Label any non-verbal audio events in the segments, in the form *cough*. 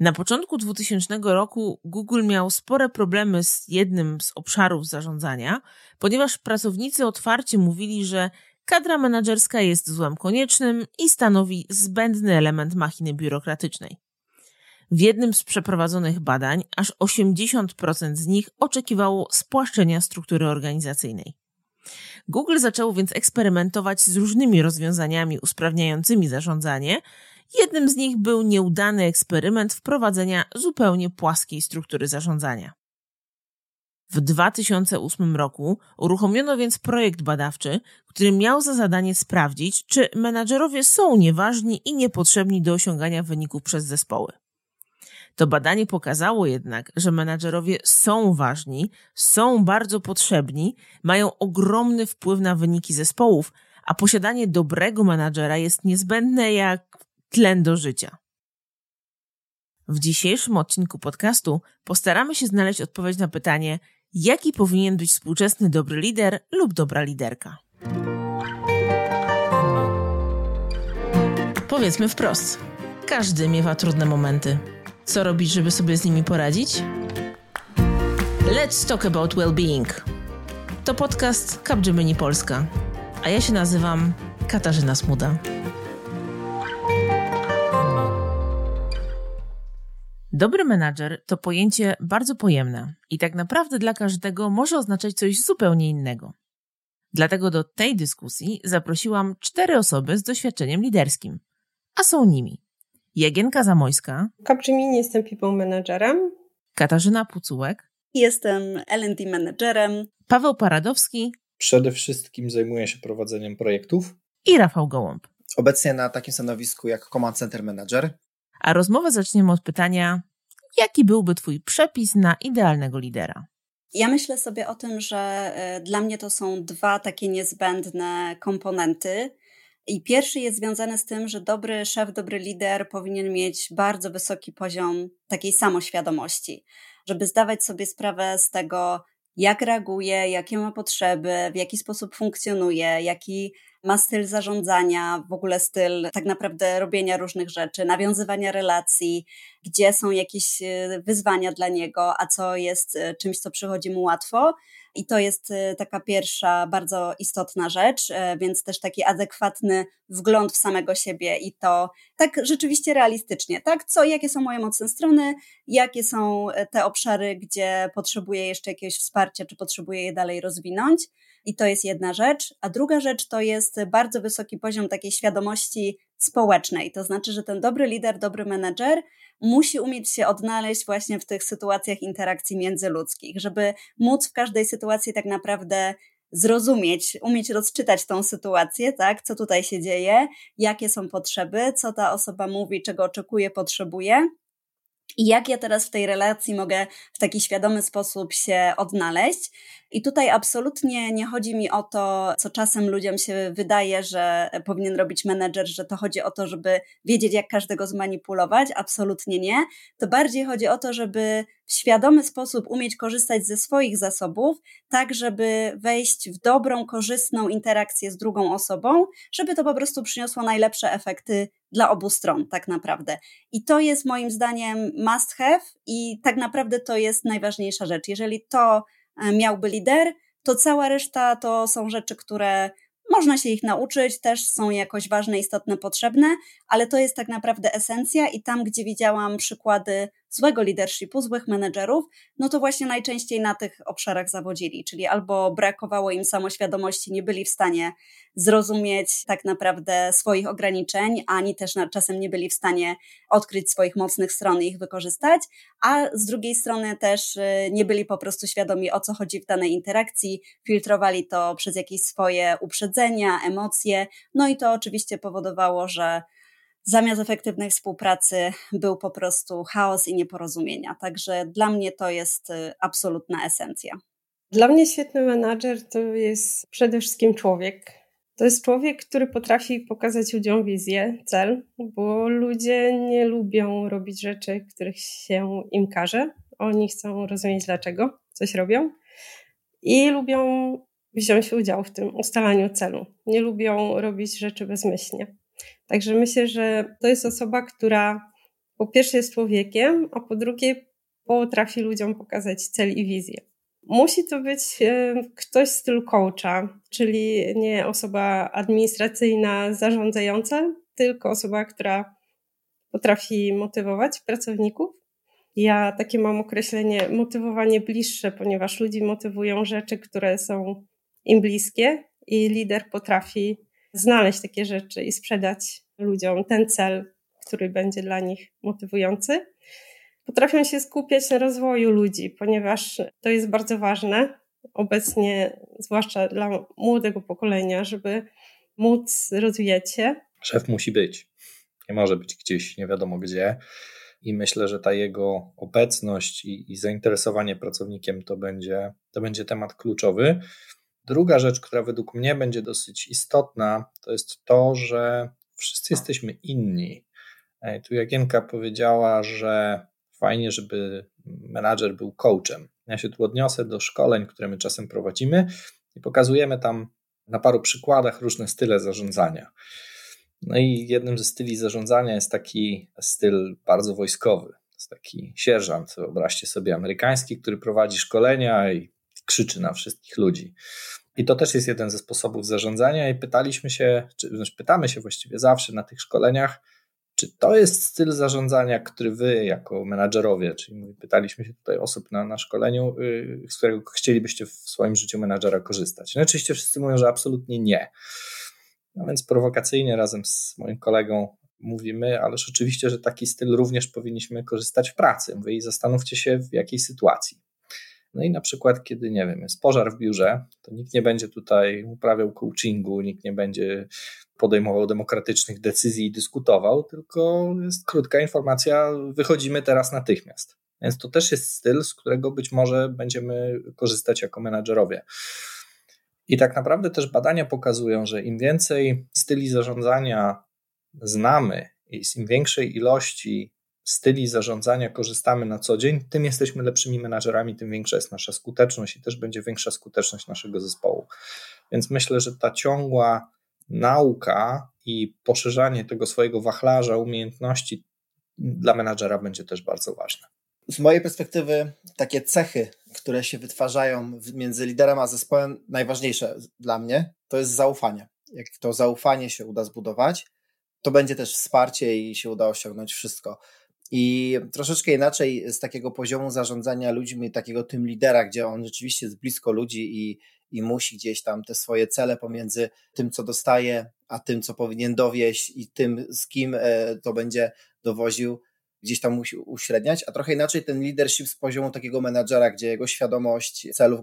Na początku 2000 roku Google miał spore problemy z jednym z obszarów zarządzania, ponieważ pracownicy otwarcie mówili, że kadra menedżerska jest złem koniecznym i stanowi zbędny element machiny biurokratycznej. W jednym z przeprowadzonych badań aż 80% z nich oczekiwało spłaszczenia struktury organizacyjnej. Google zaczęło więc eksperymentować z różnymi rozwiązaniami usprawniającymi zarządzanie. Jednym z nich był nieudany eksperyment wprowadzenia zupełnie płaskiej struktury zarządzania. W 2008 roku uruchomiono więc projekt badawczy, który miał za zadanie sprawdzić, czy menadżerowie są nieważni i niepotrzebni do osiągania wyników przez zespoły. To badanie pokazało jednak, że menadżerowie są ważni, są bardzo potrzebni, mają ogromny wpływ na wyniki zespołów, a posiadanie dobrego menadżera jest niezbędne jak tlen do życia. W dzisiejszym odcinku podcastu postaramy się znaleźć odpowiedź na pytanie, jaki powinien być współczesny dobry lider lub dobra liderka. Powiedzmy wprost: każdy miewa trudne momenty. Co robić, żeby sobie z nimi poradzić? Let's talk about well-being. To podcast Capgemini Polska, a ja się nazywam Katarzyna Smuda. Dobry menadżer to pojęcie bardzo pojemne i tak naprawdę dla każdego może oznaczać coś zupełnie innego. Dlatego do tej dyskusji zaprosiłam cztery osoby z doświadczeniem liderskim, a są nimi Jagienka Zamojska. Capgemini jestem people managerem. Katarzyna Pucułek. Jestem L&D managerem. Paweł Paradowski. Przede wszystkim zajmuję się prowadzeniem projektów. I Rafał Gołąb. Obecnie na takim stanowisku jak Command Center Manager. A rozmowę zaczniemy od pytania, jaki byłby Twój przepis na idealnego lidera? Ja myślę sobie o tym, że e, dla mnie to są dwa takie niezbędne komponenty. I pierwszy jest związany z tym, że dobry szef, dobry lider powinien mieć bardzo wysoki poziom takiej samoświadomości, żeby zdawać sobie sprawę z tego, jak reaguje, jakie ma potrzeby, w jaki sposób funkcjonuje, jaki ma styl zarządzania, w ogóle styl tak naprawdę robienia różnych rzeczy, nawiązywania relacji, gdzie są jakieś e, wyzwania dla niego, a co jest e, czymś, co przychodzi mu łatwo. I to jest y, taka pierwsza bardzo istotna rzecz, e, więc też taki adekwatny wgląd w samego siebie i to tak rzeczywiście realistycznie, tak? Co, jakie są moje mocne strony, jakie są e, te obszary, gdzie potrzebuję jeszcze jakiegoś wsparcia, czy potrzebuję je dalej rozwinąć. I to jest jedna rzecz. A druga rzecz to jest bardzo wysoki poziom takiej świadomości społecznej. To znaczy, że ten dobry lider, dobry menedżer musi umieć się odnaleźć właśnie w tych sytuacjach interakcji międzyludzkich, żeby móc w każdej sytuacji tak naprawdę zrozumieć, umieć rozczytać tą sytuację, tak, co tutaj się dzieje, jakie są potrzeby, co ta osoba mówi, czego oczekuje, potrzebuje. I jak ja teraz w tej relacji mogę w taki świadomy sposób się odnaleźć, i tutaj absolutnie nie chodzi mi o to, co czasem ludziom się wydaje, że powinien robić menedżer, że to chodzi o to, żeby wiedzieć, jak każdego zmanipulować. Absolutnie nie. To bardziej chodzi o to, żeby w świadomy sposób umieć korzystać ze swoich zasobów, tak żeby wejść w dobrą, korzystną interakcję z drugą osobą, żeby to po prostu przyniosło najlepsze efekty dla obu stron, tak naprawdę. I to jest moim zdaniem must have, i tak naprawdę to jest najważniejsza rzecz. Jeżeli to E, miałby lider, to cała reszta to są rzeczy, które można się ich nauczyć, też są jakoś ważne, istotne, potrzebne, ale to jest tak naprawdę esencja i tam, gdzie widziałam przykłady złego leadershipu, złych menedżerów, no to właśnie najczęściej na tych obszarach zawodzili, czyli albo brakowało im samoświadomości, nie byli w stanie zrozumieć tak naprawdę swoich ograniczeń, ani też czasem nie byli w stanie odkryć swoich mocnych stron i ich wykorzystać, a z drugiej strony też y, nie byli po prostu świadomi o co chodzi w danej interakcji, filtrowali to przez jakieś swoje uprzedzenia, emocje, no i to oczywiście powodowało, że zamiast efektywnej współpracy był po prostu chaos i nieporozumienia. Także dla mnie to jest y, absolutna esencja. Dla mnie świetny menadżer to jest przede wszystkim człowiek. To jest człowiek, który potrafi pokazać ludziom wizję, cel, bo ludzie nie lubią robić rzeczy, których się im każe. Oni chcą rozumieć, dlaczego coś robią i lubią wziąć udział w tym ustalaniu celu. Nie lubią robić rzeczy bezmyślnie. Także myślę, że to jest osoba, która po pierwsze jest człowiekiem, a po drugie potrafi ludziom pokazać cel i wizję. Musi to być e, ktoś z stylu coacha, czyli nie osoba administracyjna, zarządzająca, tylko osoba, która potrafi motywować pracowników. Ja takie mam określenie motywowanie bliższe, ponieważ ludzi motywują rzeczy, które są im bliskie i lider potrafi znaleźć takie rzeczy i sprzedać ludziom ten cel, który będzie dla nich motywujący. Potrafią się skupiać na rozwoju ludzi, ponieważ to jest bardzo ważne obecnie, zwłaszcza dla młodego pokolenia, żeby móc rozwijać się. Szef musi być. Nie może być gdzieś nie wiadomo gdzie. I myślę, że ta jego obecność i, i zainteresowanie pracownikiem to będzie, to będzie temat kluczowy. Druga rzecz, która według mnie będzie dosyć istotna, to jest to, że wszyscy jesteśmy inni. E, tu Jagienka powiedziała, że fajnie, żeby menadżer był coachem. Ja się tu odniosę do szkoleń, które my czasem prowadzimy i pokazujemy tam na paru przykładach różne style zarządzania. No i jednym ze styli zarządzania jest taki styl bardzo wojskowy. Jest taki sierżant, wyobraźcie sobie, amerykański, który prowadzi szkolenia i krzyczy na wszystkich ludzi. I to też jest jeden ze sposobów zarządzania i pytaliśmy się, czy znaczy pytamy się właściwie zawsze na tych szkoleniach, czy to jest styl zarządzania, który wy jako menadżerowie, czyli pytaliśmy się tutaj osób na, na szkoleniu, y, z którego chcielibyście w swoim życiu menadżera korzystać. No oczywiście wszyscy mówią, że absolutnie nie. No więc prowokacyjnie razem z moim kolegą mówimy, ależ oczywiście, że taki styl również powinniśmy korzystać w pracy. Wy i zastanówcie się w jakiej sytuacji. No i na przykład, kiedy, nie wiem, jest pożar w biurze, to nikt nie będzie tutaj uprawiał coachingu, nikt nie będzie podejmował demokratycznych decyzji i dyskutował, tylko jest krótka informacja, wychodzimy teraz natychmiast. Więc to też jest styl, z którego być może będziemy korzystać jako menadżerowie. I tak naprawdę też badania pokazują, że im więcej styli zarządzania znamy i im większej ilości styli zarządzania korzystamy na co dzień, tym jesteśmy lepszymi menadżerami, tym większa jest nasza skuteczność i też będzie większa skuteczność naszego zespołu. Więc myślę, że ta ciągła nauka i poszerzanie tego swojego wachlarza umiejętności dla menadżera będzie też bardzo ważne. Z mojej perspektywy, takie cechy, które się wytwarzają między liderem a zespołem, najważniejsze dla mnie to jest zaufanie. Jak to zaufanie się uda zbudować, to będzie też wsparcie i się uda osiągnąć wszystko. I troszeczkę inaczej z takiego poziomu zarządzania ludźmi, takiego tym lidera, gdzie on rzeczywiście jest blisko ludzi i, i musi gdzieś tam te swoje cele pomiędzy tym, co dostaje, a tym, co powinien dowieść i tym, z kim e, to będzie dowoził, gdzieś tam musi uśredniać, a trochę inaczej ten leadership z poziomu takiego menadżera, gdzie jego świadomość celów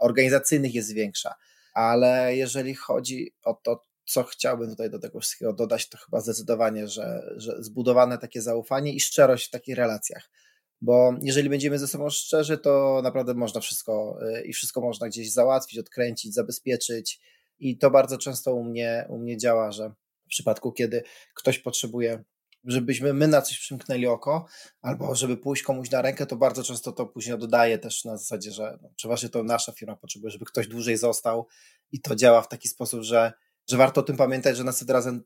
organizacyjnych jest większa. Ale jeżeli chodzi o to, co chciałbym tutaj do tego wszystkiego dodać, to chyba zdecydowanie, że, że zbudowane takie zaufanie i szczerość w takich relacjach. Bo jeżeli będziemy ze sobą szczerzy, to naprawdę można wszystko y, i wszystko można gdzieś załatwić, odkręcić, zabezpieczyć. I to bardzo często u mnie, u mnie działa, że w przypadku, kiedy ktoś potrzebuje, żebyśmy my na coś przymknęli oko, albo żeby pójść komuś na rękę, to bardzo często to później oddaje też na zasadzie, że no, przeważnie to nasza firma potrzebuje, żeby ktoś dłużej został i to działa w taki sposób, że że warto o tym pamiętać, że następnym razem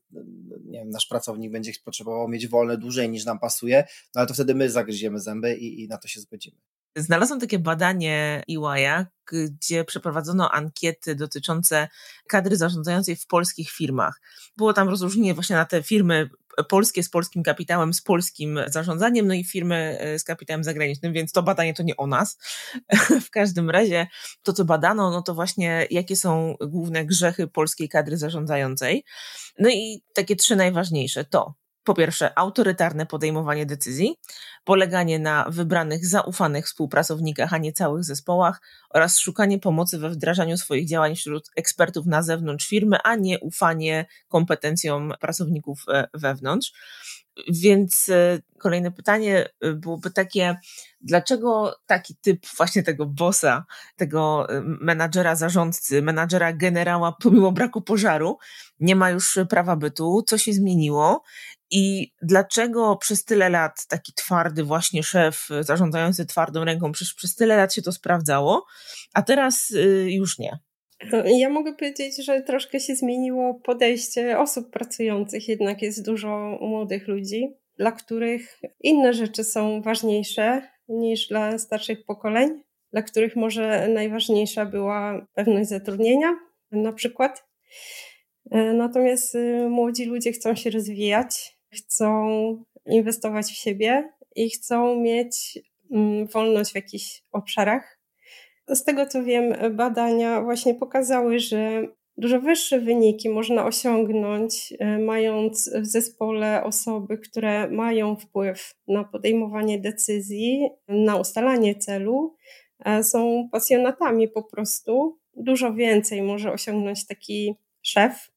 nie wiem, nasz pracownik będzie potrzebował mieć wolne dłużej niż nam pasuje, no ale to wtedy my zagryziemy zęby i, i na to się zgodzimy. Znalazłam takie badanie EY'a, gdzie przeprowadzono ankiety dotyczące kadry zarządzającej w polskich firmach. Było tam rozróżnienie właśnie na te firmy polskie z polskim kapitałem, z polskim zarządzaniem, no i firmy e, z kapitałem zagranicznym, więc to badanie to nie o nas. *laughs* W każdym razie to, co badano, no to właśnie jakie są główne grzechy polskiej kadry zarządzającej. No i takie trzy najważniejsze to po pierwsze, autorytarne podejmowanie decyzji, poleganie na wybranych, zaufanych współpracownikach, a nie całych zespołach oraz szukanie pomocy we wdrażaniu swoich działań wśród ekspertów na zewnątrz firmy, a nie ufanie kompetencjom pracowników e, wewnątrz. Więc e, kolejne pytanie e, byłoby takie, dlaczego taki typ właśnie tego bossa, tego menadżera zarządcy, menadżera generała, pomimo braku pożaru, nie ma już prawa bytu, co się zmieniło i dlaczego przez tyle lat taki twardy właśnie szef, zarządzający twardą ręką, przez, przez tyle lat się to sprawdzało, a teraz już nie? Ja mogę powiedzieć, że troszkę się zmieniło podejście osób pracujących, jednak jest dużo młodych ludzi. dla których inne rzeczy są ważniejsze niż dla starszych pokoleń, dla których może najważniejsza była pewność zatrudnienia, na przykład. Natomiast y, młodzi ludzie chcą się rozwijać, chcą inwestować w siebie i chcą mieć mm, wolność w jakichś obszarach. Z tego co wiem, badania właśnie pokazały, że dużo wyższe wyniki można osiągnąć, e, mając w zespole osoby, które mają wpływ na podejmowanie decyzji, na ustalanie celu, e, są pasjonatami po prostu. Dużo więcej może osiągnąć taki szef.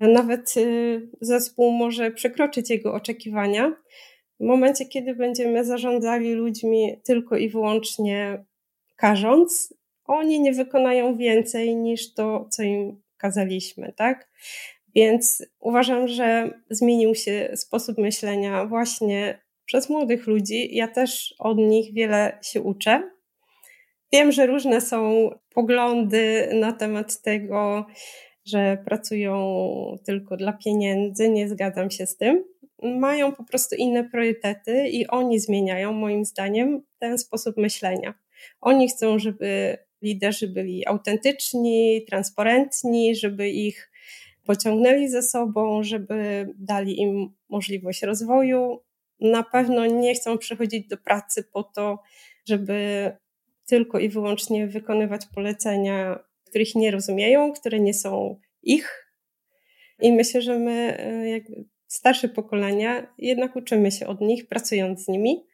Nawet y, zespół może przekroczyć jego oczekiwania. W momencie, kiedy będziemy zarządzali ludźmi tylko i wyłącznie karząc, oni nie wykonają więcej niż to, co im kazaliśmy, tak? Więc uważam, że zmienił się sposób myślenia właśnie przez młodych ludzi. Ja też od nich wiele się uczę. Wiem, że różne są poglądy na temat tego, że pracują tylko dla pieniędzy. Nie zgadzam się z tym. Mają po prostu inne priorytety i oni zmieniają, moim zdaniem, ten sposób myślenia. Oni chcą, żeby liderzy byli autentyczni, transparentni, żeby ich pociągnęli ze sobą, żeby dali im możliwość rozwoju. Na pewno nie chcą przychodzić do pracy po to, żeby tylko i wyłącznie wykonywać polecenia, których nie rozumieją, które nie są ich. I myślę, że my, e, jak starsze pokolenia, jednak uczymy się od nich, pracując z nimi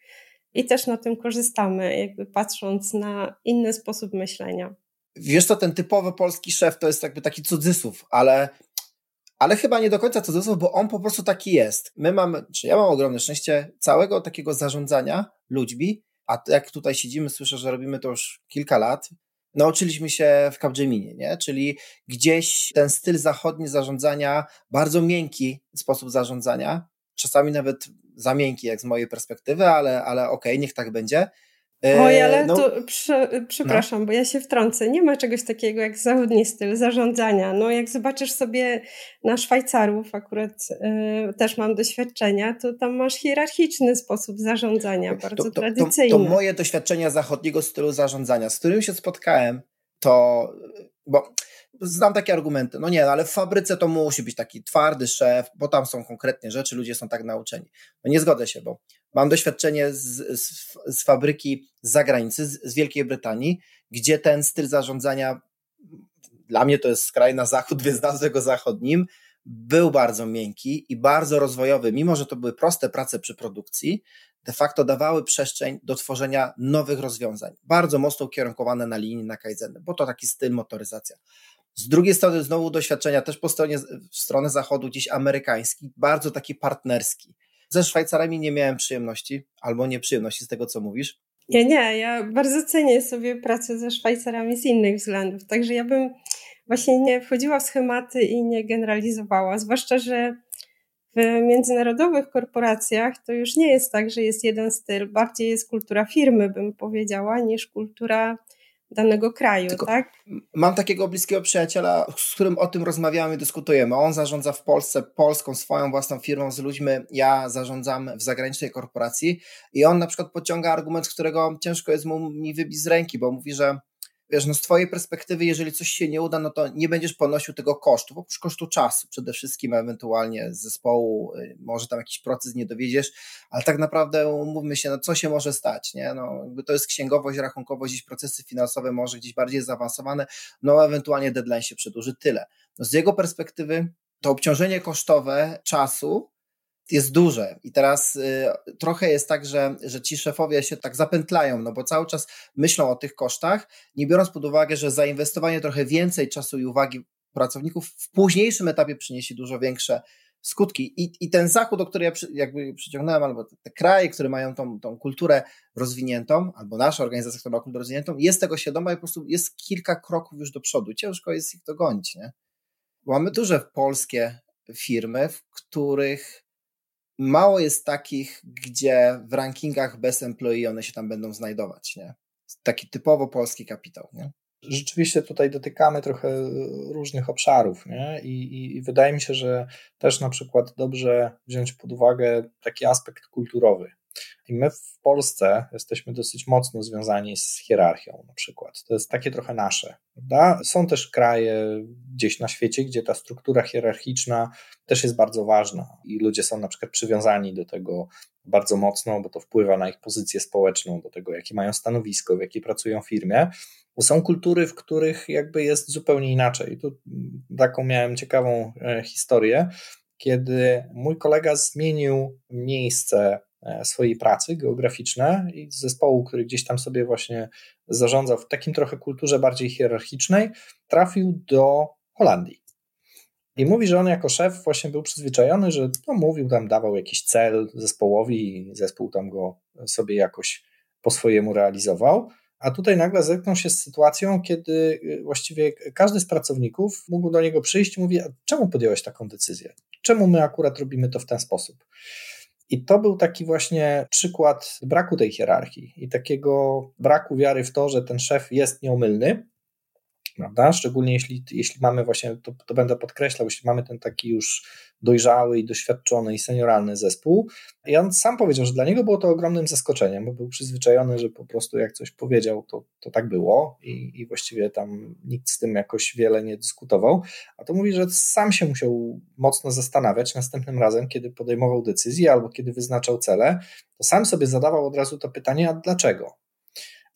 i też na tym korzystamy, jakby patrząc na inny sposób myślenia. Wiesz co, ten typowy polski szef to jest jakby taki cudzysłów, ale, ale chyba nie do końca cudzysłów, bo on po prostu taki jest. My mamy, czy ja mam ogromne szczęście całego takiego zarządzania ludźmi, a jak tutaj siedzimy, słyszę, że robimy to już kilka lat, nauczyliśmy się w Capgeminie, nie? Czyli gdzieś ten styl zachodni zarządzania, bardzo miękki sposób zarządzania, czasami nawet za miękki, jak z mojej perspektywy, ale, ale okej, okay, niech tak będzie. Oj, ale no, to prze, przepraszam, no. bo ja się wtrącę. Nie ma czegoś takiego jak zachodni styl zarządzania. No, jak zobaczysz sobie na Szwajcarów, akurat y, też mam doświadczenia, to tam masz hierarchiczny sposób zarządzania, bardzo to, to, tradycyjny. To, to, moje doświadczenia zachodniego stylu zarządzania, z którym się spotkałem, to bo znam takie argumenty, no nie, no ale w fabryce to musi być taki twardy szef, bo tam są konkretnie rzeczy, ludzie są tak nauczeni. No nie zgodzę się, bo mam doświadczenie z, z, z fabryki z zagranicy, z, z Wielkiej Brytanii, gdzie ten styl zarządzania, dla mnie to jest skraj na zachód, więc nazwę go zachodnim, był bardzo miękki i bardzo rozwojowy, mimo że to były proste prace przy produkcji, de facto dawały przestrzeń do tworzenia nowych rozwiązań, bardzo mocno ukierunkowane na linii na Kaizeny, bo to taki styl motoryzacja. Z drugiej strony znowu doświadczenia też po stronie, w stronę zachodu gdzieś amerykański, bardzo taki partnerski. Ze Szwajcarami nie miałem przyjemności, albo nieprzyjemności z tego, co mówisz. Nie, nie, ja bardzo cenię sobie pracę ze Szwajcarami z innych względów, także ja bym właśnie nie wchodziła w schematy i nie generalizowała, zwłaszcza, że w międzynarodowych korporacjach to już nie jest tak, że jest jeden styl, bardziej jest kultura firmy, bym powiedziała, niż kultura danego kraju, Tylko tak? Mam takiego bliskiego przyjaciela, z którym o tym rozmawiamy, dyskutujemy. On zarządza w Polsce Polską swoją własną firmą z ludźmi, ja zarządzam w zagranicznej korporacji i on na przykład pociąga argument, którego ciężko jest mu mi wybić z ręki, bo mówi, że wiesz, no z twojej perspektywy, jeżeli coś się nie uda, no to nie będziesz ponosił tego kosztu, oprócz kosztu czasu przede wszystkim, ewentualnie z zespołu, y, może tam jakiś proces nie dowiedziesz, ale tak naprawdę umówmy się, no co się może stać, nie? No jakby to jest księgowość, rachunkowość, gdzieś procesy finansowe może gdzieś bardziej zaawansowane, no ewentualnie deadline się przedłuży, tyle. No z jego perspektywy to obciążenie kosztowe czasu jest duże. I teraz y, trochę jest tak, że, że ci szefowie się tak zapętlają, no bo cały czas myślą o tych kosztach, nie biorąc pod uwagę, że zainwestowanie trochę więcej czasu i uwagi pracowników w późniejszym etapie przyniesie dużo większe skutki. I, i ten zachód, o który ja przy, jakby przyciągnąłem, albo te, te kraje, które mają tą, tą kulturę rozwiniętą, albo nasza organizacja, która ma kulturę rozwiniętą, jest tego świadoma i po prostu jest kilka kroków już do przodu. Ciężko jest ich dogonić, nie? mamy duże polskie firmy, w których mało jest takich, gdzie w rankingach bez employee one się tam będą znajdować, nie? Taki typowo polski kapitał, nie? Rzeczywiście tutaj dotykamy trochę różnych obszarów, nie? I, i, I, wydaje mi się, że też na przykład dobrze wziąć pod uwagę taki aspekt kulturowy. I my w Polsce jesteśmy dosyć mocno związani z hierarchią, na przykład. To jest takie trochę nasze. Prawda? Są też kraje gdzieś na świecie, gdzie ta struktura hierarchiczna też jest bardzo ważna i ludzie są na przykład przywiązani do tego bardzo mocno, bo to wpływa na ich pozycję społeczną, do tego, jakie mają stanowisko, w jakiej pracują firmie. Są kultury, w których jakby jest zupełnie inaczej. Tu taką miałem ciekawą e, historię, kiedy mój kolega zmienił miejsce swojej pracy geograficzne i z zespołu, który gdzieś tam sobie właśnie zarządzał w takim trochę kulturze bardziej hierarchicznej, trafił do Holandii. I mówi, że on jako szef właśnie był przyzwyczajony, że no, mówił tam, dawał jakiś cel zespołowi i zespół tam go sobie jakoś po swojemu realizował. A tutaj nagle zetknął się z sytuacją, kiedy y, właściwie każdy z pracowników mógł do niego przyjść i mówi: a czemu podjąłeś taką decyzję? Czemu my akurat robimy to w ten sposób? I to był taki właśnie przykład braku tej hierarchii i takiego braku wiary w to, że ten szef jest nieomylny, prawda? Szczególnie jeśli, jeśli mamy właśnie, to, to będę podkreślał, jeśli mamy ten taki już dojrzały i doświadczony i senioralny zespół. I on sam powiedział, że dla niego było to ogromnym zaskoczeniem, bo był przyzwyczajony, że po prostu jak coś powiedział, to, to tak było i, i właściwie tam nikt z tym jakoś wiele nie dyskutował. A to mówi, że sam się musiał mocno zastanawiać następnym razem, kiedy podejmował decyzje albo kiedy wyznaczał cele, to sam sobie zadawał od razu to pytanie, a dlaczego?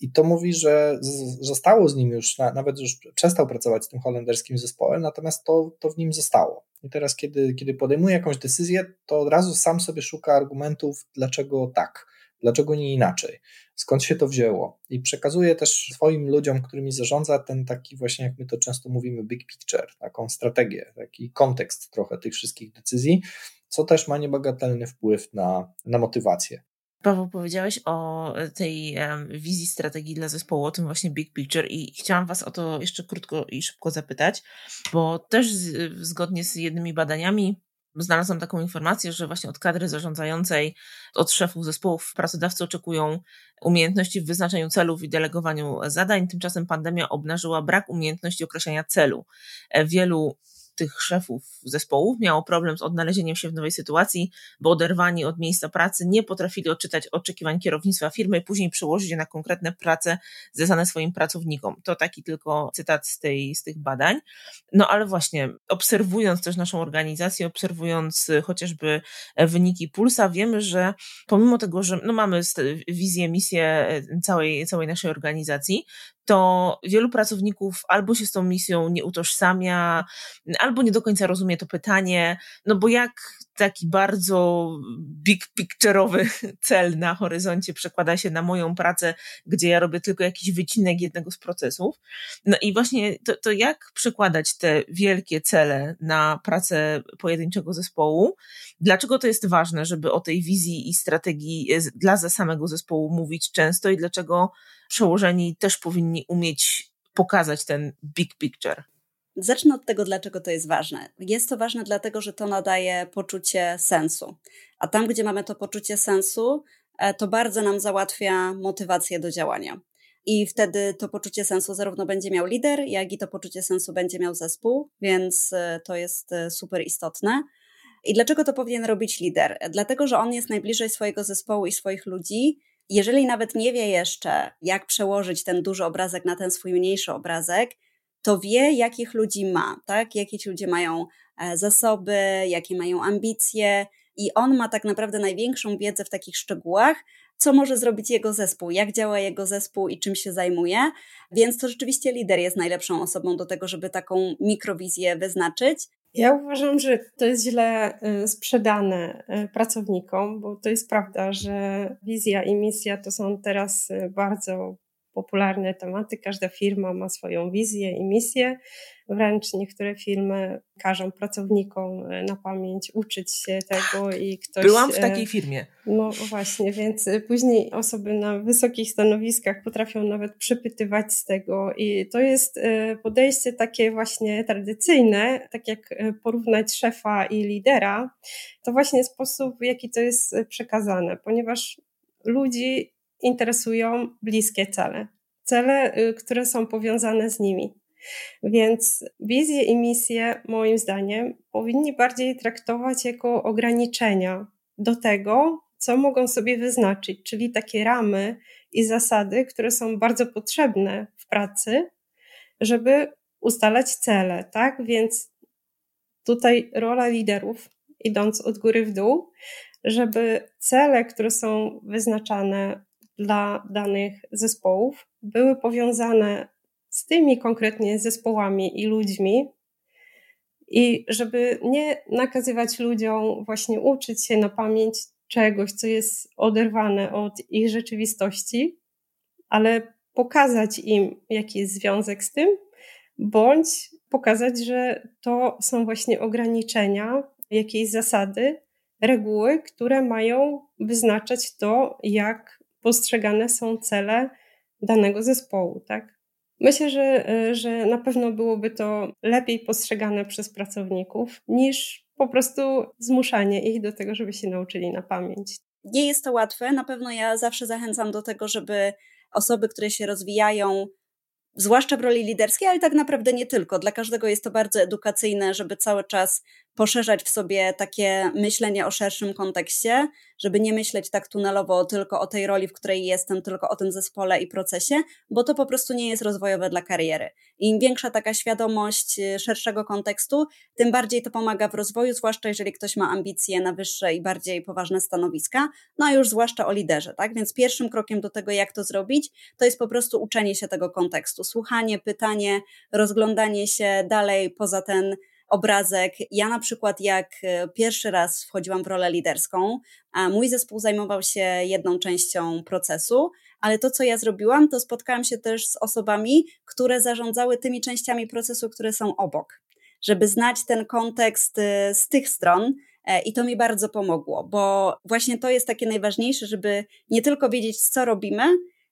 I to mówi, że zostało z nim już, nawet już przestał pracować z tym holenderskim zespołem, natomiast to, to w nim zostało. I teraz, kiedy, kiedy podejmuje jakąś decyzję, to od razu sam sobie szuka argumentów, dlaczego tak, dlaczego nie inaczej, skąd się to wzięło. I przekazuje też swoim ludziom, którymi zarządza, ten taki właśnie, jak my to często mówimy, big picture, taką strategię, taki kontekst trochę tych wszystkich decyzji, co też ma niebagatelny wpływ na, na motywację. Paweł, powiedziałeś o tej wizji strategii dla zespołu, o tym właśnie big picture i chciałam Was o to jeszcze krótko i szybko zapytać, bo też z, zgodnie z jednymi badaniami znalazłam taką informację, że właśnie od kadry zarządzającej, od szefów zespołów pracodawcy oczekują umiejętności w wyznaczaniu celów i delegowaniu zadań. Tymczasem pandemia obnażyła brak umiejętności określenia celu. E, wielu tych szefów zespołów miało problem z odnalezieniem się w nowej sytuacji, bo oderwani od miejsca pracy nie potrafili odczytać oczekiwań kierownictwa firmy i później przełożyć je na konkretne prace zlecane swoim pracownikom. To taki tylko cytat z, tej, z tych badań. No ale właśnie, obserwując też naszą organizację, obserwując chociażby wyniki Pulsa, wiemy, że pomimo tego, że no mamy wizję, misję całej, całej naszej organizacji, to wielu pracowników albo się z tą misją nie utożsamia, albo nie do końca rozumie to pytanie, no bo jak taki bardzo big picture'owy *laughs* cel na horyzoncie przekłada się na moją pracę, gdzie ja robię tylko jakiś wycinek jednego z procesów. No i właśnie to, to jak przekładać te wielkie cele na pracę pojedynczego zespołu? Dlaczego to jest ważne, żeby o tej wizji i strategii dla samego zespołu mówić często i dlaczego przełożeni też powinni umieć pokazać ten big picture? Zacznę od tego, dlaczego to jest ważne. Jest to ważne dlatego, że to nadaje poczucie sensu. A tam, gdzie mamy to poczucie sensu, e, to bardzo nam załatwia motywację do działania. I wtedy to poczucie sensu zarówno będzie miał lider, jak i to poczucie sensu będzie miał zespół, więc e, to jest e, super istotne. I dlaczego to powinien robić lider? Dlatego, że on jest najbliżej swojego zespołu i swoich ludzi. Jeżeli nawet nie wie jeszcze, jak przełożyć ten duży obrazek na ten swój mniejszy obrazek, to wie, jakich ludzi ma, tak? Jakie ci ludzie mają e, zasoby, jakie mają ambicje, i on ma tak naprawdę największą wiedzę w takich szczegółach, co może zrobić jego zespół, jak działa jego zespół i czym się zajmuje. Więc to rzeczywiście lider jest najlepszą osobą do tego, żeby taką mikrowizję wyznaczyć. Ja uważam, że to jest źle e, sprzedane e, pracownikom, bo to jest prawda, że wizja i misja to są teraz bardzo popularne tematy. Każda firma ma swoją wizję i misję. Wręcz niektóre firmy każą pracownikom e, na pamięć uczyć się tego i ktoś. Byłam w takiej firmie. No właśnie, więc później osoby na wysokich stanowiskach potrafią nawet przepytywać z tego i to jest e, podejście takie właśnie tradycyjne, tak jak e, porównać szefa i lidera, to właśnie sposób, w jaki to jest przekazane, ponieważ ludzi interesują bliskie cele. cele, y, które są powiązane z nimi. Więc wizje i misje, moim zdaniem, powinni bardziej traktować jako ograniczenia do tego, co mogą sobie wyznaczyć, czyli takie ramy i zasady, które są bardzo potrzebne w pracy, żeby ustalać cele, tak? Więc tutaj rola liderów, idąc od góry w dół, żeby cele, które są wyznaczane dla danych zespołów, były powiązane z tymi konkretnie zespołami i ludźmi, i żeby nie nakazywać ludziom właśnie uczyć się na pamięć czegoś, co jest oderwane od ich rzeczywistości, ale pokazać im, jaki jest związek z tym, bądź pokazać, że to są właśnie ograniczenia, jakieś zasady, reguły, które mają wyznaczać to, jak postrzegane są cele danego zespołu, tak? Myślę, że, że na pewno byłoby to lepiej postrzegane przez pracowników niż po prostu zmuszanie ich do tego, żeby się nauczyli na pamięć. Nie jest to łatwe. Na pewno ja zawsze zachęcam do tego, żeby osoby, które się rozwijają, zwłaszcza w roli liderskiej, ale tak naprawdę nie tylko. Dla każdego jest to bardzo edukacyjne, żeby cały czas poszerzać w sobie takie myślenie o szerszym kontekście, żeby nie myśleć tak tunelowo tylko o tej roli, w której jestem, tylko o tym zespole i procesie, bo to po prostu nie jest rozwojowe dla kariery. Im większa taka świadomość y, szerszego kontekstu, tym bardziej to pomaga w rozwoju, zwłaszcza jeżeli ktoś ma ambicje na wyższe i bardziej poważne stanowiska, no a już zwłaszcza o liderze, tak? Więc pierwszym krokiem do tego, jak to zrobić, to jest po prostu uczenie się tego kontekstu, słuchanie, pytanie, rozglądanie się dalej poza ten obrazek. Ja na przykład, jak e, pierwszy raz wchodziłam w rolę liderską, a mój zespół zajmował się jedną częścią procesu, ale to, co ja zrobiłam, to spotkałam się też z osobami, które zarządzały tymi częściami procesu, które są obok, żeby znać ten kontekst e, z tych stron. E, I to mi bardzo pomogło, bo właśnie to jest takie najważniejsze, żeby nie tylko wiedzieć, co robimy,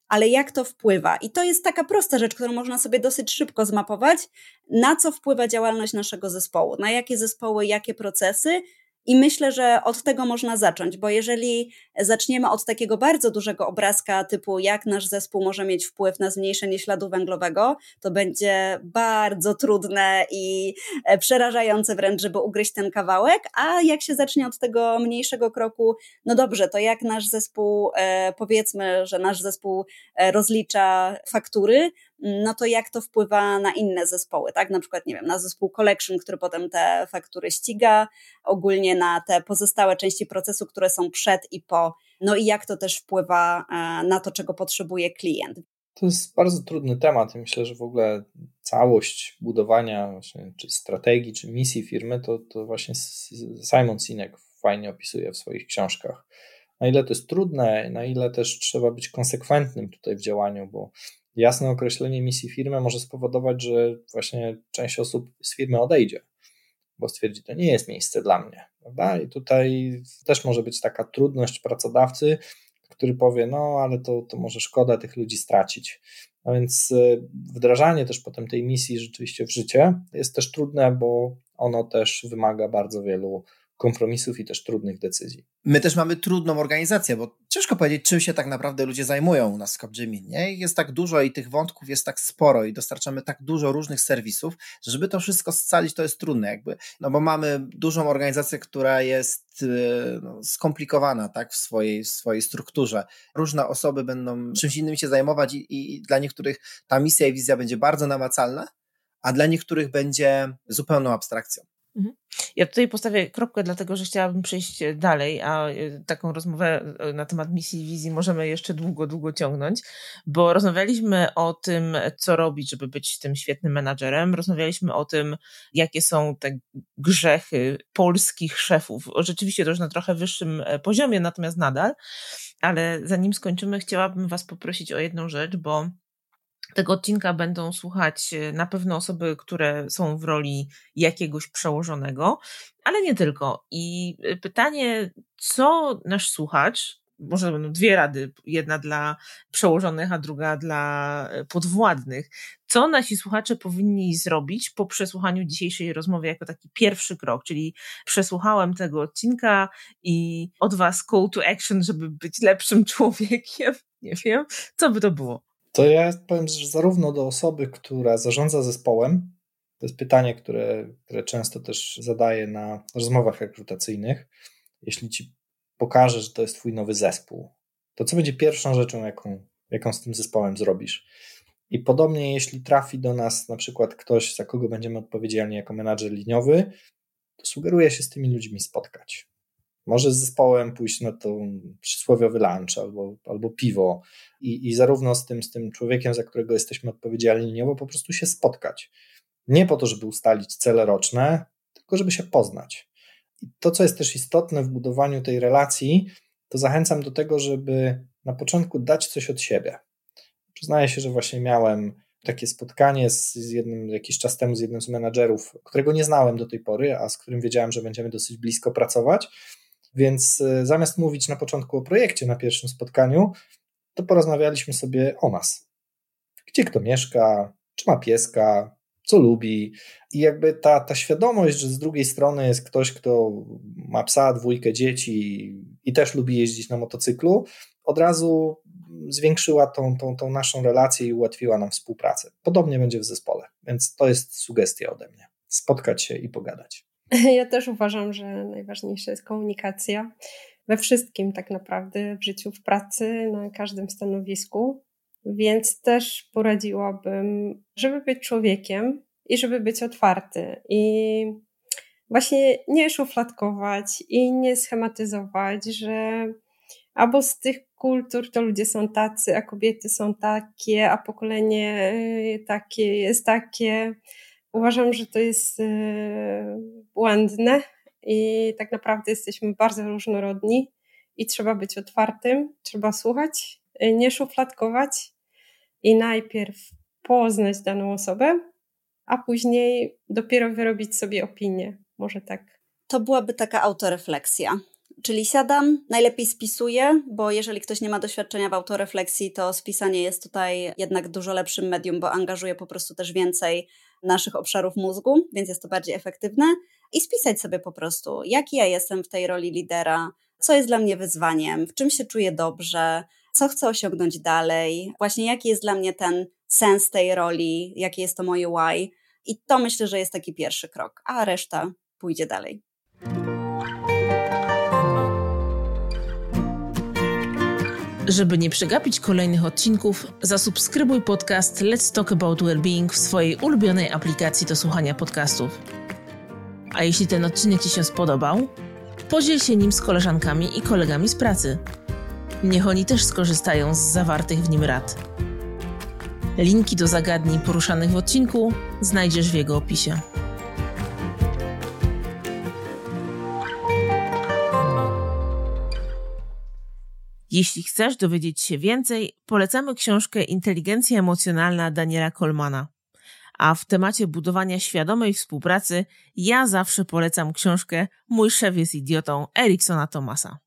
ale jak to wpływa? I to jest taka prosta rzecz, którą można sobie dosyć szybko zmapować, na co wpływa działalność naszego zespołu, na jakie zespoły, jakie procesy i myślę, że od tego można zacząć, bo jeżeli zaczniemy od takiego bardzo dużego obrazka, typu jak nasz zespół może mieć wpływ na zmniejszenie śladu węglowego, to będzie bardzo trudne i e, przerażające wręcz, żeby ugryźć ten kawałek. A jak się zacznie od tego mniejszego kroku, no dobrze, to jak nasz zespół, e, powiedzmy, że nasz zespół e, rozlicza faktury, no to jak to wpływa na inne zespoły, tak? Na przykład, nie wiem, na zespół collection, który potem te faktury ściga, ogólnie na te pozostałe części procesu, które są przed i po, no i jak to też wpływa e, na to, czego potrzebuje klient. To jest bardzo trudny temat myślę, że w ogóle całość budowania właśnie, czy strategii, czy misji firmy, to, to właśnie Simon Sinek fajnie opisuje w swoich książkach. Na ile to jest trudne, na ile też trzeba być konsekwentnym tutaj w działaniu, bo jasne określenie misji firmy może spowodować, że właśnie część osób z firmy odejdzie, bo stwierdzi, to nie jest miejsce dla mnie. Prawda? I tutaj też może być taka trudność pracodawcy, który powie, no ale to, to może szkoda tych ludzi stracić. No więc e, wdrażanie też potem tej misji rzeczywiście w życie jest też trudne, bo ono też wymaga bardzo wielu kompromisów i też trudnych decyzji. My też mamy trudną organizację, bo ciężko powiedzieć, czym się tak naprawdę ludzie zajmują u nas w. Nie? Jest tak dużo i tych wątków jest tak sporo i dostarczamy tak dużo różnych serwisów, że żeby to wszystko scalić, to jest trudne jakby. No bo mamy dużą organizację, która jest y, no, skomplikowana tak, w, swojej, w swojej strukturze. Różne osoby będą czymś innym się zajmować i, i dla niektórych ta misja i wizja będzie bardzo namacalna, a dla niektórych będzie zupełną abstrakcją. Mhm. Ja tutaj postawię kropkę, dlatego że chciałabym przejść dalej, a e, taką rozmowę e, na temat misji i wizji możemy jeszcze długo, długo ciągnąć, bo rozmawialiśmy o tym, co robić, żeby być tym świetnym menadżerem. Rozmawialiśmy o tym, jakie są te grzechy polskich szefów. Rzeczywiście to już na trochę wyższym e, poziomie, natomiast nadal. Ale zanim skończymy, chciałabym Was poprosić o jedną rzecz, bo tego odcinka będą słuchać e, na pewno osoby, które są w roli jakiegoś przełożonego, ale nie tylko. I e, pytanie, co nasz słuchacz, może będą dwie rady, jedna dla przełożonych, a druga dla e, podwładnych. Co nasi słuchacze powinni zrobić po przesłuchaniu dzisiejszej rozmowy jako taki pierwszy krok, czyli przesłuchałem tego odcinka i od was call to action, żeby być lepszym *laughs* człowiekiem. Nie wiem, co by to było? To ja powiem, że zarówno do osoby, która zarządza zespołem, to jest pytanie, które, które często też zadaję na rozmowach rekrutacyjnych. Jeśli ci pokażę, że to jest twój nowy zespół, to co będzie pierwszą rzeczą, jaką, jaką z tym zespołem zrobisz? I podobnie, jeśli trafi do nas na przykład ktoś, za kogo będziemy odpowiedzialni jako menadżer liniowy, to sugeruję się z tymi ludźmi spotkać. Może z zespołem pójść na to przysłowiowy lunch albo, albo piwo i, i zarówno z tym, z tym człowiekiem, za którego jesteśmy odpowiedzialni liniowo, po prostu się spotkać. Nie po to, żeby ustalić cele roczne, tylko żeby się poznać. I to, co jest też istotne w budowaniu tej relacji, to zachęcam do tego, żeby na początku dać coś od siebie. Przyznaję się, że właśnie miałem takie spotkanie z, z jednym jakiś czas temu z jednym z menadżerów, którego nie znałem do tej pory, a z którym wiedziałem, że będziemy dosyć blisko pracować. Więc e, zamiast mówić na początku o projekcie na pierwszym spotkaniu, to porozmawialiśmy sobie o nas. Gdzie kto mieszka, czy ma pieska, co lubi. I jakby ta, ta świadomość, że z drugiej strony jest ktoś, kto ma psa, dwójkę dzieci i też lubi jeździć na motocyklu, od razu zwiększyła tą, tą, tą naszą relację i ułatwiła nam współpracę. Podobnie będzie w zespole, więc to jest sugestia ode mnie. Spotkać się i pogadać. *laughs* Ja też uważam, że najważniejsza jest komunikacja we wszystkim tak naprawdę w życiu, w pracy, na każdym stanowisku. Więc też poradziłabym, żeby być człowiekiem i żeby być otwarty i właśnie nie szufladkować i nie schematyzować, że albo z tych kultur to ludzie są tacy, a kobiety są takie, a pokolenie y, takie jest takie. Uważam, że to jest y, błędne i tak naprawdę jesteśmy bardzo różnorodni i trzeba być otwartym, trzeba słuchać, y, nie szufladkować i najpierw poznać daną osobę, a później dopiero wyrobić sobie opinię. Może tak. To byłaby taka autorefleksja. Czyli siadam, najlepiej spisuję, bo jeżeli ktoś nie ma doświadczenia w autorefleksji, to spisanie jest tutaj jednak dużo lepszym medium, bo angażuje po prostu też więcej naszych obszarów mózgu, więc jest to bardziej efektywne. I spisać sobie po prostu, jaki ja jestem w tej roli lidera, co jest dla mnie wyzwaniem, w czym się czuję dobrze, co chcę osiągnąć dalej, właśnie jaki jest dla mnie ten sens tej roli, jakie jest to moje why. I to myślę, że jest taki pierwszy krok, a reszta pójdzie dalej. Żeby nie przegapić kolejnych odcinków, zasubskrybuj podcast Let's Talk About Wellbeing w swojej ulubionej aplikacji do słuchania podcastów. A jeśli ten odcinek Ci się spodobał, podziel się nim z koleżankami i kolegami z pracy. Niech oni też skorzystają z zawartych w nim rad. Linki do zagadnień poruszanych w odcinku znajdziesz w jego opisie. Jeśli chcesz dowiedzieć się więcej, polecamy książkę Inteligencja emocjonalna Daniela Kolmana. A w temacie budowania świadomej współpracy ja zawsze polecam książkę Mój szef jest idiotą Eriksona Thomasa.